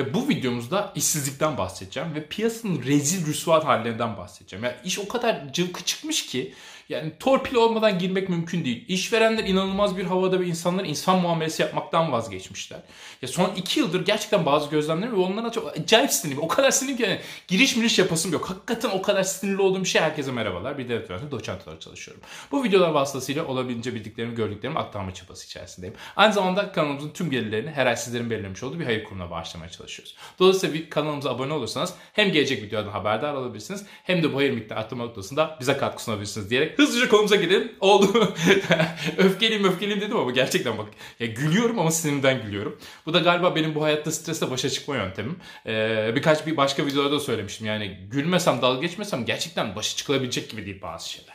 Ya bu videomuzda işsizlikten bahsedeceğim ve piyasanın rezil rüsvat hallerinden bahsedeceğim. Ya iş o kadar cıvkı çıkmış ki yani torpil olmadan girmek mümkün değil. İşverenler inanılmaz bir havada ve insanlar insan muamelesi yapmaktan vazgeçmişler. Ya son iki yıldır gerçekten bazı gözlemlerim ve onlara çok acayip sinirliyim. O kadar sinirliyim ki yani giriş miriş yapasım yok. Hakikaten o kadar sinirli olduğum şey herkese merhabalar. Bir devlet üniversitesi doçent olarak çalışıyorum. Bu videolar vasıtasıyla olabildiğince bildiklerimi gördüklerimi aktarma çabası içerisindeyim. Aynı zamanda kanalımızın tüm gelirlerini her ay sizlerin belirlemiş olduğu bir hayır kurumuna bağışlamaya çalışıyoruz. Dolayısıyla kanalımıza abone olursanız hem gelecek videolardan haberdar olabilirsiniz hem de bu hayır miktarı arttırma noktasında bize katkı sunabilirsiniz diyerek hızlıca konumuza gidelim. Oldu. öfkeliyim öfkeliyim dedim ama gerçekten bak. Ya gülüyorum ama sinirden gülüyorum. Bu da galiba benim bu hayatta stresle başa çıkma yöntemim. Ee, birkaç bir başka videolarda söylemiştim. Yani gülmesem dalga geçmesem gerçekten başa çıkılabilecek gibi değil bazı şeyler.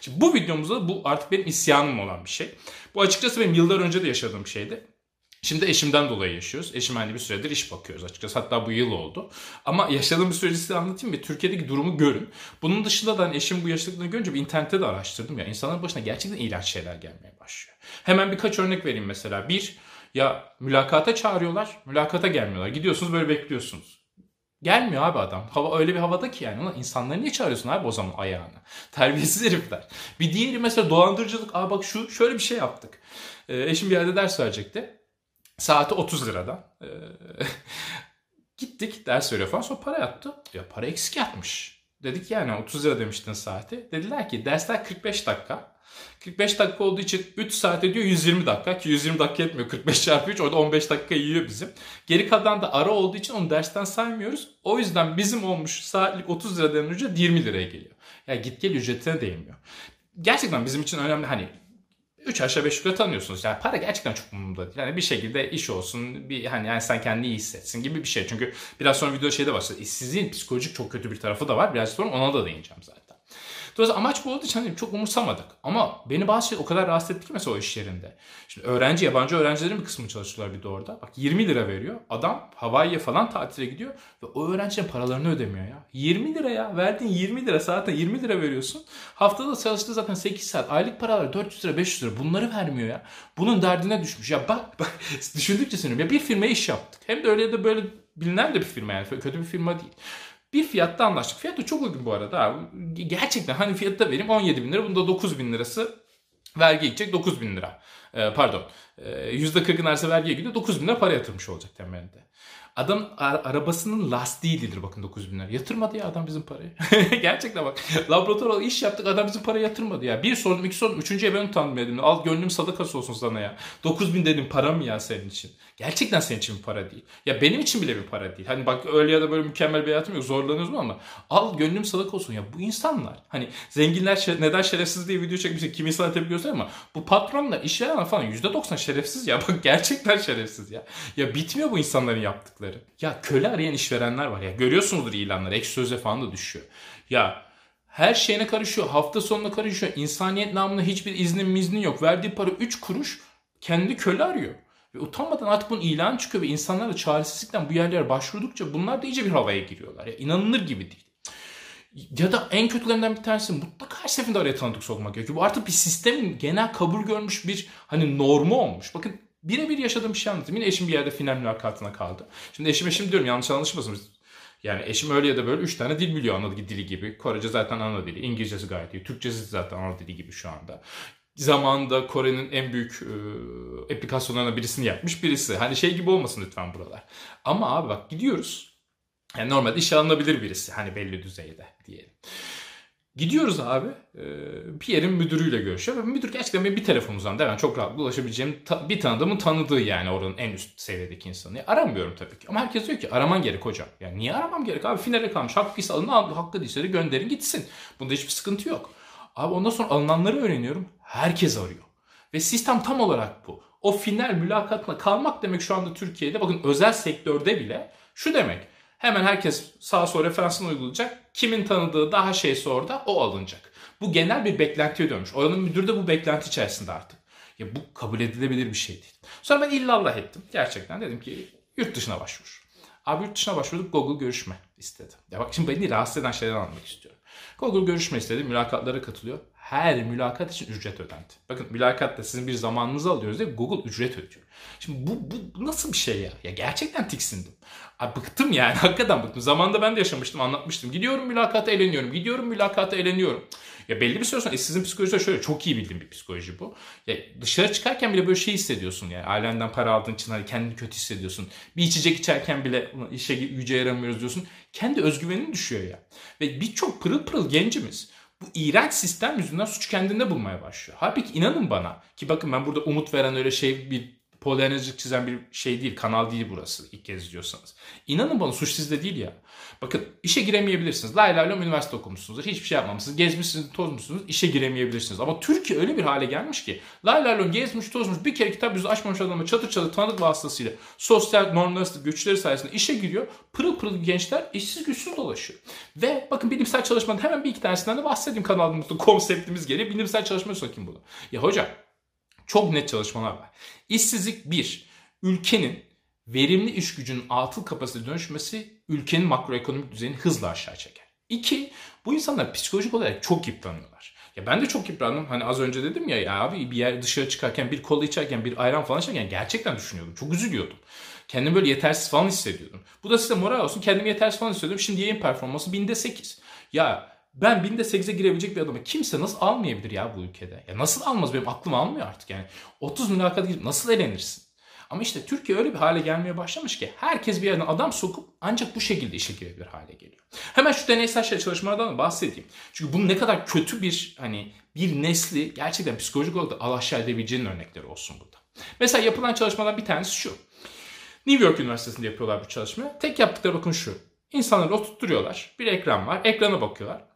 Şimdi bu videomuzda bu artık benim isyanım olan bir şey. Bu açıkçası benim yıllar önce de yaşadığım şeydi. Şimdi eşimden dolayı yaşıyoruz. Eşim hani bir süredir iş bakıyoruz açıkçası. Hatta bu yıl oldu. Ama yaşadığım bir süreci size anlatayım ve Türkiye'deki durumu görün. Bunun dışında da hani eşim bu yaşadıklarını görünce bir internette de araştırdım ya. insanların başına gerçekten iğrenç şeyler gelmeye başlıyor. Hemen birkaç örnek vereyim mesela. Bir, ya mülakata çağırıyorlar. Mülakata gelmiyorlar. Gidiyorsunuz böyle bekliyorsunuz. Gelmiyor abi adam. Hava öyle bir havada ki yani. Ulan insanları niye çağırıyorsun abi o zaman ayağını? Terbiyesiz herifler. Bir diğeri mesela dolandırıcılık. Aa bak şu şöyle bir şey yaptık. Ee, eşim bir yerde ders verecekti. Saati 30 liradan. Ee, gittik ders veriyor falan sonra para yattı. Ya para eksik yatmış. Dedik yani 30 lira demiştin saati. Dediler ki dersler 45 dakika. 45 dakika olduğu için 3 saat ediyor 120 dakika ki 120 dakika etmiyor 45 çarpı 3 orada 15 dakika yiyor bizim. Geri kalan da ara olduğu için onu dersten saymıyoruz. O yüzden bizim olmuş saatlik 30 liradan ücret 20 liraya geliyor. Ya git gel ücretine değmiyor. Gerçekten bizim için önemli hani 3 aşağı 5 yukarı tanıyorsunuz. Yani para gerçekten çok umurumda. Yani bir şekilde iş olsun, bir hani yani sen kendini iyi hissetsin gibi bir şey. Çünkü biraz sonra video şeyde var. İşsizliğin psikolojik çok kötü bir tarafı da var. Biraz sonra ona da değineceğim zaten. Dolayısıyla amaç bu olduğu için hani çok umursamadık. Ama beni bazı şey o kadar rahatsız etti ki mesela o iş yerinde. Şimdi öğrenci, yabancı öğrencilerin bir kısmı çalışıyorlar bir de orada. Bak 20 lira veriyor. Adam Hawaii'ye falan tatile gidiyor ve o öğrencinin paralarını ödemiyor ya. 20 lira ya. Verdiğin 20 lira saatte 20 lira veriyorsun. Haftada çalıştığı zaten 8 saat. Aylık paralar 400 lira 500 lira. Bunları vermiyor ya. Bunun derdine düşmüş. Ya bak bak düşündükçe sinirim. Ya bir firmaya iş yaptık. Hem de öyle de böyle bilinen de bir firma yani. Kötü bir firma değil. Bir fiyatta anlaştık. Fiyat da çok uygun bu arada. Gerçekten hani fiyatta vereyim 17 bin lira. Bunda 9 bin lirası vergi gidecek 9 bin lira. Ee, pardon. Ee, %40'ın arası vergiye gidiyor. 9 bin lira para yatırmış olacak temelinde. Adam arabasının lastiği değildir bakın 9 bin lira. Yatırmadı ya adam bizim parayı. Gerçekten bak. Laboratuvar iş yaptık adam bizim parayı yatırmadı ya. Bir sorun iki sorun üçüncüye ben utandım dedim. Al gönlüm sadakası olsun sana ya. 9 bin dedim para mı ya senin için? Gerçekten senin için bir para değil. Ya benim için bile bir para değil. Hani bak öyle ya da böyle mükemmel bir hayatım yok zorlanıyoruz ama al gönlüm sadak olsun ya. Bu insanlar hani zenginler neden şerefsiz diye video çekmişler. Kim insan tepki gösterir ama bu patronlar işveren falan %90 şerefsiz ya. Bak gerçekten şerefsiz ya. Ya bitmiyor bu insanların yaptıkları. Ya köle arayan işverenler var ya. Görüyorsunuzdur ilanları. Ek sözle falan da düşüyor. Ya her şeyine karışıyor. Hafta sonuna karışıyor. İnsaniyet namına hiçbir iznin miznin yok. Verdiği para 3 kuruş kendi köle arıyor. Ve utanmadan artık bunun ilan çıkıyor ve insanlar da çaresizlikten bu yerlere başvurdukça bunlar da iyice bir havaya giriyorlar. Ya inanılır gibi değil. Ya da en kötülerinden bir tanesi mutlaka her seferinde araya tanıdık sokmak gerekiyor. Bu artık bir sistemin genel kabul görmüş bir hani normu olmuş. Bakın birebir yaşadığım bir şey anlatayım. Yine eşim bir yerde final mülakatına kaldı. Şimdi eşim eşim diyorum yanlış anlaşılmasın. Yani eşim öyle ya da böyle 3 tane dil biliyor ana dili gibi. Korece zaten ana dili. İngilizcesi gayet iyi. Türkçesi zaten ana dili gibi şu anda. Zamanında Kore'nin en büyük e, birisini yapmış birisi. Hani şey gibi olmasın lütfen buralar. Ama abi bak gidiyoruz. Yani normalde işe alınabilir birisi. Hani belli düzeyde diyelim. Gidiyoruz abi bir yerin müdürüyle görüşüyor ve müdür gerçekten bir telefon uzandı. Yani çok rahat ulaşabileceğim bir tanıdığımın tanıdığı yani oranın en üst seviyedeki insanı. Aramıyorum tabii ki ama herkes diyor ki araman gerek hocam. Yani niye aramam gerek abi finale kalmış hakkıysa alın hakkı değilse de gönderin gitsin. Bunda hiçbir sıkıntı yok. Abi ondan sonra alınanları öğreniyorum herkes arıyor. Ve sistem tam olarak bu. O final mülakatına kalmak demek şu anda Türkiye'de bakın özel sektörde bile şu demek. Hemen herkes sağa sola referansını uygulayacak. Kimin tanıdığı daha şeyse orada o alınacak. Bu genel bir beklentiye dönmüş. Oranın müdürü de bu beklenti içerisinde artık. Ya bu kabul edilebilir bir şey değil. Sonra ben illallah ettim. Gerçekten dedim ki yurt dışına başvur. Abi yurt dışına başvurduk Google görüşme istedi. Ya bak şimdi beni rahatsız eden şeyler anlamak istiyorum. Google görüşme istedi. Mülakatlara katılıyor. her mülakat için ücret ödendi. Bakın mülakatta sizin bir zamanınızı alıyoruz diye Google ücret ödüyor. Şimdi bu, bu nasıl bir şey ya? Ya gerçekten tiksindim. Abi bıktım yani hakikaten bıktım. Zamanında ben de yaşamıştım anlatmıştım. Gidiyorum mülakata eğleniyorum. Gidiyorum mülakata eğleniyorum. Ya belli bir süre sonra işsizin psikolojisi de şöyle çok iyi bildiğim bir psikoloji bu. Ya dışarı çıkarken bile böyle şey hissediyorsun yani ailenden para aldığın için hani kendini kötü hissediyorsun. Bir içecek içerken bile işe yüce yaramıyoruz diyorsun. Kendi özgüvenin düşüyor ya. Ve birçok pırıl pırıl gencimiz bu iğrenç sistem yüzünden suç kendinde bulmaya başlıyor. Halbuki inanın bana ki bakın ben burada umut veren öyle şey bir polarizlik çizen bir şey değil, kanal değil burası ilk kez izliyorsanız. İnanın bana suç sizde değil ya. Bakın işe giremeyebilirsiniz. Lay lay lom üniversite okumuşsunuzdur. Hiçbir şey yapmamışsınız. Gezmişsiniz, tozmuşsunuz. işe giremeyebilirsiniz. Ama Türkiye öyle bir hale gelmiş ki lay lay lom gezmiş, tozmuş. Bir kere kitap yüzü açmamış adamı çatır çatır tanıdık vasıtasıyla sosyal normları, güçleri sayesinde işe giriyor. Pırıl pırıl gençler işsiz güçsüz dolaşıyor. Ve bakın bilimsel çalışmadan hemen bir iki tanesinden de bahsedeyim kanalımızda konseptimiz gereği. Bilimsel çalışmaya sokayım bunu. Ya hocam çok net çalışmalar var. İşsizlik bir, ülkenin verimli iş gücünün atıl kapasite dönüşmesi ülkenin makroekonomik düzeyini hızla aşağı çeker. İki, bu insanlar psikolojik olarak çok yıpranıyorlar. Ya ben de çok yıprandım. Hani az önce dedim ya, ya abi bir yer dışarı çıkarken bir kola içerken bir ayran falan içerken gerçekten düşünüyordum. Çok üzülüyordum. Kendimi böyle yetersiz falan hissediyordum. Bu da size moral olsun. Kendimi yetersiz falan hissediyordum. Şimdi yayın performansı binde sekiz. Ya ben binde 8'e girebilecek bir adamı kimse nasıl almayabilir ya bu ülkede? Ya nasıl almaz benim aklım almıyor artık yani. 30 mülakat girip nasıl elenirsin? Ama işte Türkiye öyle bir hale gelmeye başlamış ki herkes bir yerden adam sokup ancak bu şekilde işe girebilir hale geliyor. Hemen şu deneysel şey çalışmalardan da bahsedeyim. Çünkü bunun ne kadar kötü bir hani bir nesli gerçekten psikolojik olarak da alaşağı edebileceğinin örnekleri olsun burada. Mesela yapılan çalışmalar bir tanesi şu. New York Üniversitesi'nde yapıyorlar bu çalışmayı. Tek yaptıkları bakın şu. İnsanları oturtturuyorlar. Bir ekran var. Ekrana bakıyorlar.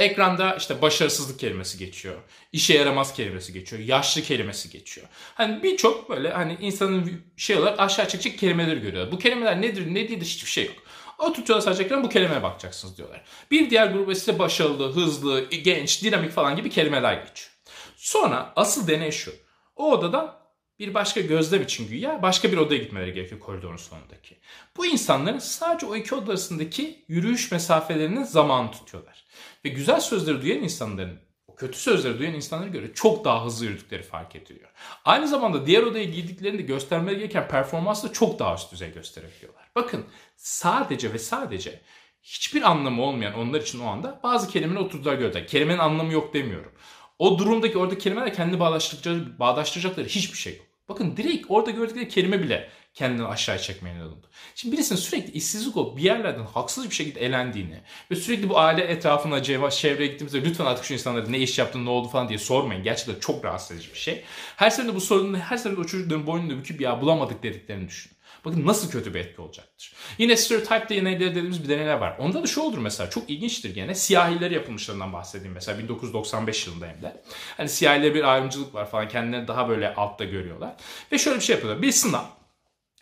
Ekranda işte başarısızlık kelimesi geçiyor. İşe yaramaz kelimesi geçiyor. Yaşlı kelimesi geçiyor. Hani birçok böyle hani insanın şey olarak aşağı çekecek kelimeleri görüyorlar. Bu kelimeler nedir ne değildir hiçbir şey yok. Oturtuyorlar sadece ekrana bu kelimeye bakacaksınız diyorlar. Bir diğer gruba ise başarılı, hızlı, genç, dinamik falan gibi kelimeler geçiyor. Sonra asıl deney şu. O odadan bir başka gözlem için güya başka bir odaya gitmeleri gerekiyor koridorun sonundaki. Bu insanların sadece o iki oda arasındaki yürüyüş mesafelerinin zamanı tutuyorlar. Ve güzel sözleri duyan insanların o kötü sözleri duyan insanlara göre çok daha hızlı yürüdükleri fark ediliyor. Aynı zamanda diğer odaya girdiklerinde göstermeleri gereken performansı da çok daha üst düzey gösterebiliyorlar. Bakın sadece ve sadece hiçbir anlamı olmayan onlar için o anda bazı kelimeleri oturdular gördüler. Kelimenin anlamı yok demiyorum. O durumdaki orada kelimeler kendi bağdaştıracakları, bağdaştıracakları hiçbir şey yok. Bakın direkt orada gördükleri kelime bile kendini aşağı çekmeye neden oldu. Şimdi birisinin sürekli işsizlik olup bir yerlerden haksız bir şekilde elendiğini ve sürekli bu aile etrafına çevreye gittiğimizde lütfen artık şu insanlara ne iş yaptın ne oldu falan diye sormayın. Gerçekten çok rahatsız edici bir şey. Her seferinde bu sorunun her seferinde o çocukların boynunu büküp ya bulamadık dediklerini düşünün. Bakın nasıl kötü bir etki olacaktır. Yine stereotype deneyleri dediğimiz bir deneyler var. Onda da şu olur mesela çok ilginçtir gene. Siyahileri yapılmışlarından bahsedeyim mesela 1995 yılında hem de. Hani siyahilere bir ayrımcılık var falan kendilerini daha böyle altta görüyorlar. Ve şöyle bir şey yapıyorlar. Bir sınav.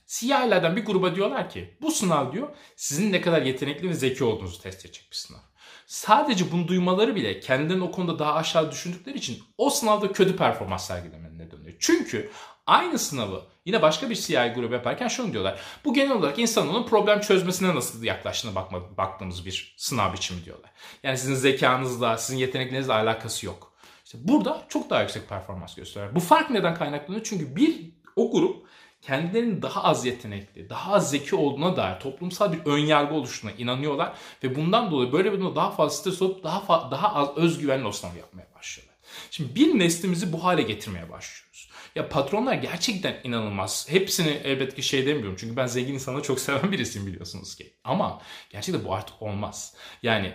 Siyahilerden bir gruba diyorlar ki bu sınav diyor sizin ne kadar yetenekli ve zeki olduğunuzu test edecek bir sınav. Sadece bunu duymaları bile kendilerini o konuda daha aşağı düşündükleri için o sınavda kötü performans sergilemelerine dönüyor. Çünkü aynı sınavı yine başka bir CI grubu yaparken şunu diyorlar. Bu genel olarak insanın problem çözmesine nasıl yaklaştığına bakma, baktığımız bir sınav biçimi diyorlar. Yani sizin zekanızla, sizin yeteneklerinizle alakası yok. İşte burada çok daha yüksek performans gösteriyor. Bu fark neden kaynaklanıyor? Çünkü bir o grup kendilerinin daha az yetenekli, daha az zeki olduğuna dair toplumsal bir önyargı oluştuğuna inanıyorlar ve bundan dolayı böyle bir daha fazla stres olup daha daha az özgüvenli o sınav yapmaya başlıyorlar. Şimdi bir neslimizi bu hale getirmeye başlıyoruz. Ya patronlar gerçekten inanılmaz. Hepsini elbette ki şey demiyorum. Çünkü ben zengin insanları çok seven birisiyim biliyorsunuz ki. Ama gerçekten bu artık olmaz. Yani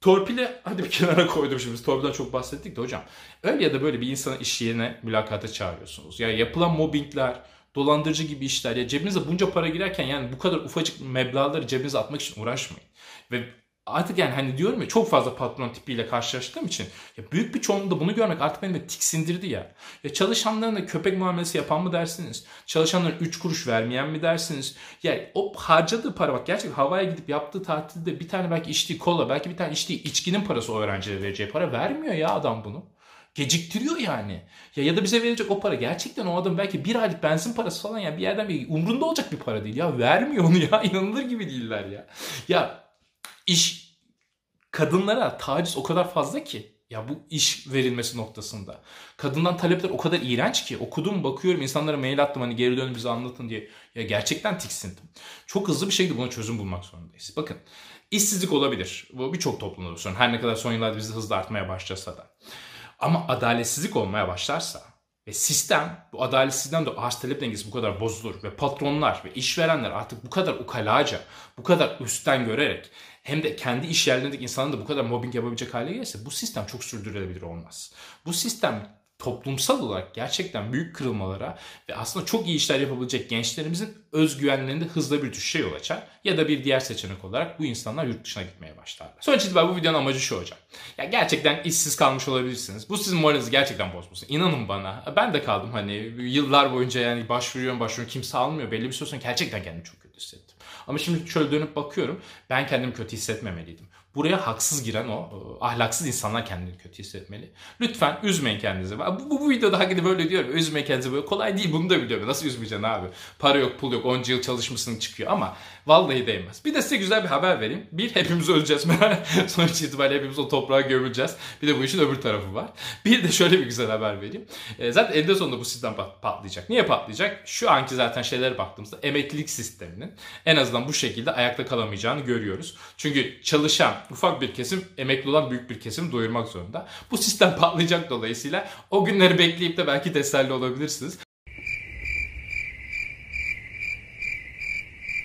Torpili hadi bir kenara koydum şimdi. Torpilden çok bahsettik de hocam. Öyle ya da böyle bir insanı iş yerine mülakata çağırıyorsunuz. Ya yapılan mobbingler, dolandırıcı gibi işler. Ya cebinize bunca para girerken yani bu kadar ufacık meblağları cebinize atmak için uğraşmayın. Ve artık yani hani diyorum ya çok fazla patron tipiyle karşılaştığım için ya büyük bir çoğunluğunda bunu görmek artık beni tiksindirdi ya. Ya çalışanlarına köpek muamelesi yapan mı dersiniz? Çalışanlara 3 kuruş vermeyen mi dersiniz? Ya o harcadığı para bak gerçekten havaya gidip yaptığı tatilde bir tane belki içtiği kola belki bir tane içtiği içkinin parası o öğrencilere vereceği para vermiyor ya adam bunu. Geciktiriyor yani. Ya ya da bize verecek o para gerçekten o adam belki bir aylık benzin parası falan ya bir yerden bir umrunda olacak bir para değil ya. Vermiyor onu ya. inanılır gibi değiller ya. Ya iş kadınlara taciz o kadar fazla ki Ya bu iş verilmesi noktasında. Kadından talepler o kadar iğrenç ki okudum bakıyorum insanlara mail attım hani geri dönün bize anlatın diye. Ya gerçekten tiksindim. Çok hızlı bir şekilde buna çözüm bulmak zorundayız. Bakın işsizlik olabilir. Bu birçok toplumda sorun. Her ne kadar son yıllarda bizde hızlı artmaya başlasa da. Ama adaletsizlik olmaya başlarsa ve sistem bu adaletsizlikten de arz talep dengesi bu kadar bozulur ve patronlar ve işverenler artık bu kadar ukalaca, bu kadar üstten görerek hem de kendi iş yerlerindeki insanların da bu kadar mobbing yapabilecek hale gelirse bu sistem çok sürdürülebilir olmaz. Bu sistem toplumsal olarak gerçekten büyük kırılmalara ve aslında çok iyi işler yapabilecek gençlerimizin özgüvenlerinde hızla bir düşüşe yol açar. Ya da bir diğer seçenek olarak bu insanlar yurt dışına gitmeye başlarlar. Sonuç itibariyle bu videonun amacı şu hocam. Ya gerçekten işsiz kalmış olabilirsiniz. Bu sizin moralinizi gerçekten bozmasın. İnanın bana. Ben de kaldım hani yıllar boyunca yani başvuruyorum başvuruyorum kimse almıyor. Belli bir süre sonra gerçekten kendimi çok kötü hissettim. Ama şimdi şöyle dönüp bakıyorum. Ben kendimi kötü hissetmemeliydim. Buraya haksız giren o e, ahlaksız insanlar kendini kötü hissetmeli. Lütfen üzmeyin kendinizi. Bu, bu, bu videoda hakikaten böyle diyorum. Üzmeyin kendinizi böyle kolay değil bunu da biliyorum. Nasıl üzmeyeceksin abi? Para yok pul yok onca yıl çalışmışsın çıkıyor ama vallahi değmez. Bir de size güzel bir haber vereyim. Bir hepimiz öleceğiz. Sonuç itibariyle hepimiz o toprağa gömüleceğiz. Bir de bu işin öbür tarafı var. Bir de şöyle bir güzel haber vereyim. E, zaten elde sonunda bu sistem patlayacak. Niye patlayacak? Şu anki zaten şeylere baktığımızda emeklilik sisteminin en azından bu şekilde ayakta kalamayacağını görüyoruz. Çünkü çalışan ufak bir kesim emekli olan büyük bir kesim doyurmak zorunda. Bu sistem patlayacak dolayısıyla o günleri bekleyip de belki teselli olabilirsiniz.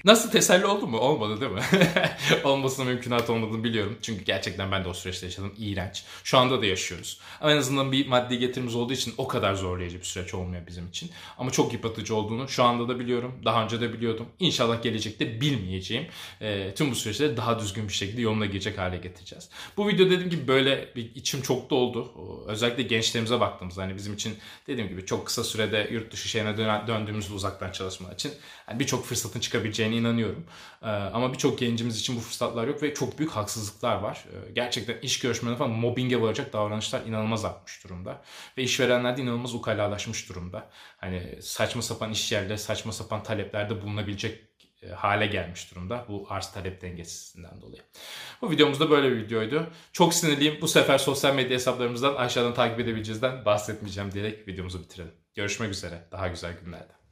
Nasıl teselli oldu mu? Olmadı değil mi? Olmasına mümkünat olmadığını biliyorum. Çünkü gerçekten ben de o süreçte yaşadım. İğrenç. Şu anda da yaşıyoruz. Ama en azından bir maddi getirimiz olduğu için o kadar zorlayıcı bir süreç olmuyor bizim için. Ama çok yıpratıcı olduğunu şu anda da biliyorum. Daha önce de biliyordum. İnşallah gelecekte bilmeyeceğim. E, tüm bu süreçleri daha düzgün bir şekilde yoluna girecek hale getireceğiz. Bu video dediğim gibi böyle bir içim çok doldu. Özellikle gençlerimize baktığımızda hani bizim için dediğim gibi çok kısa sürede yurt dışı şeyine döndüğümüzde uzaktan çalışma için yani birçok fırsatın çıkabileceğini olabileceğine inanıyorum. Ee, ama birçok gencimiz için bu fırsatlar yok ve çok büyük haksızlıklar var. Ee, gerçekten iş görüşmelerinde falan mobbinge varacak davranışlar inanılmaz artmış durumda. Ve işverenler de inanılmaz ukalalaşmış durumda. Hani saçma sapan iş yerleri, saçma sapan taleplerde bulunabilecek e, hale gelmiş durumda. Bu arz talep dengesinden dolayı. Bu videomuzda böyle bir videoydu. Çok sinirliyim. Bu sefer sosyal medya hesaplarımızdan aşağıdan takip edebileceğizden bahsetmeyeceğim diyerek videomuzu bitirelim. Görüşmek üzere. Daha güzel günlerde.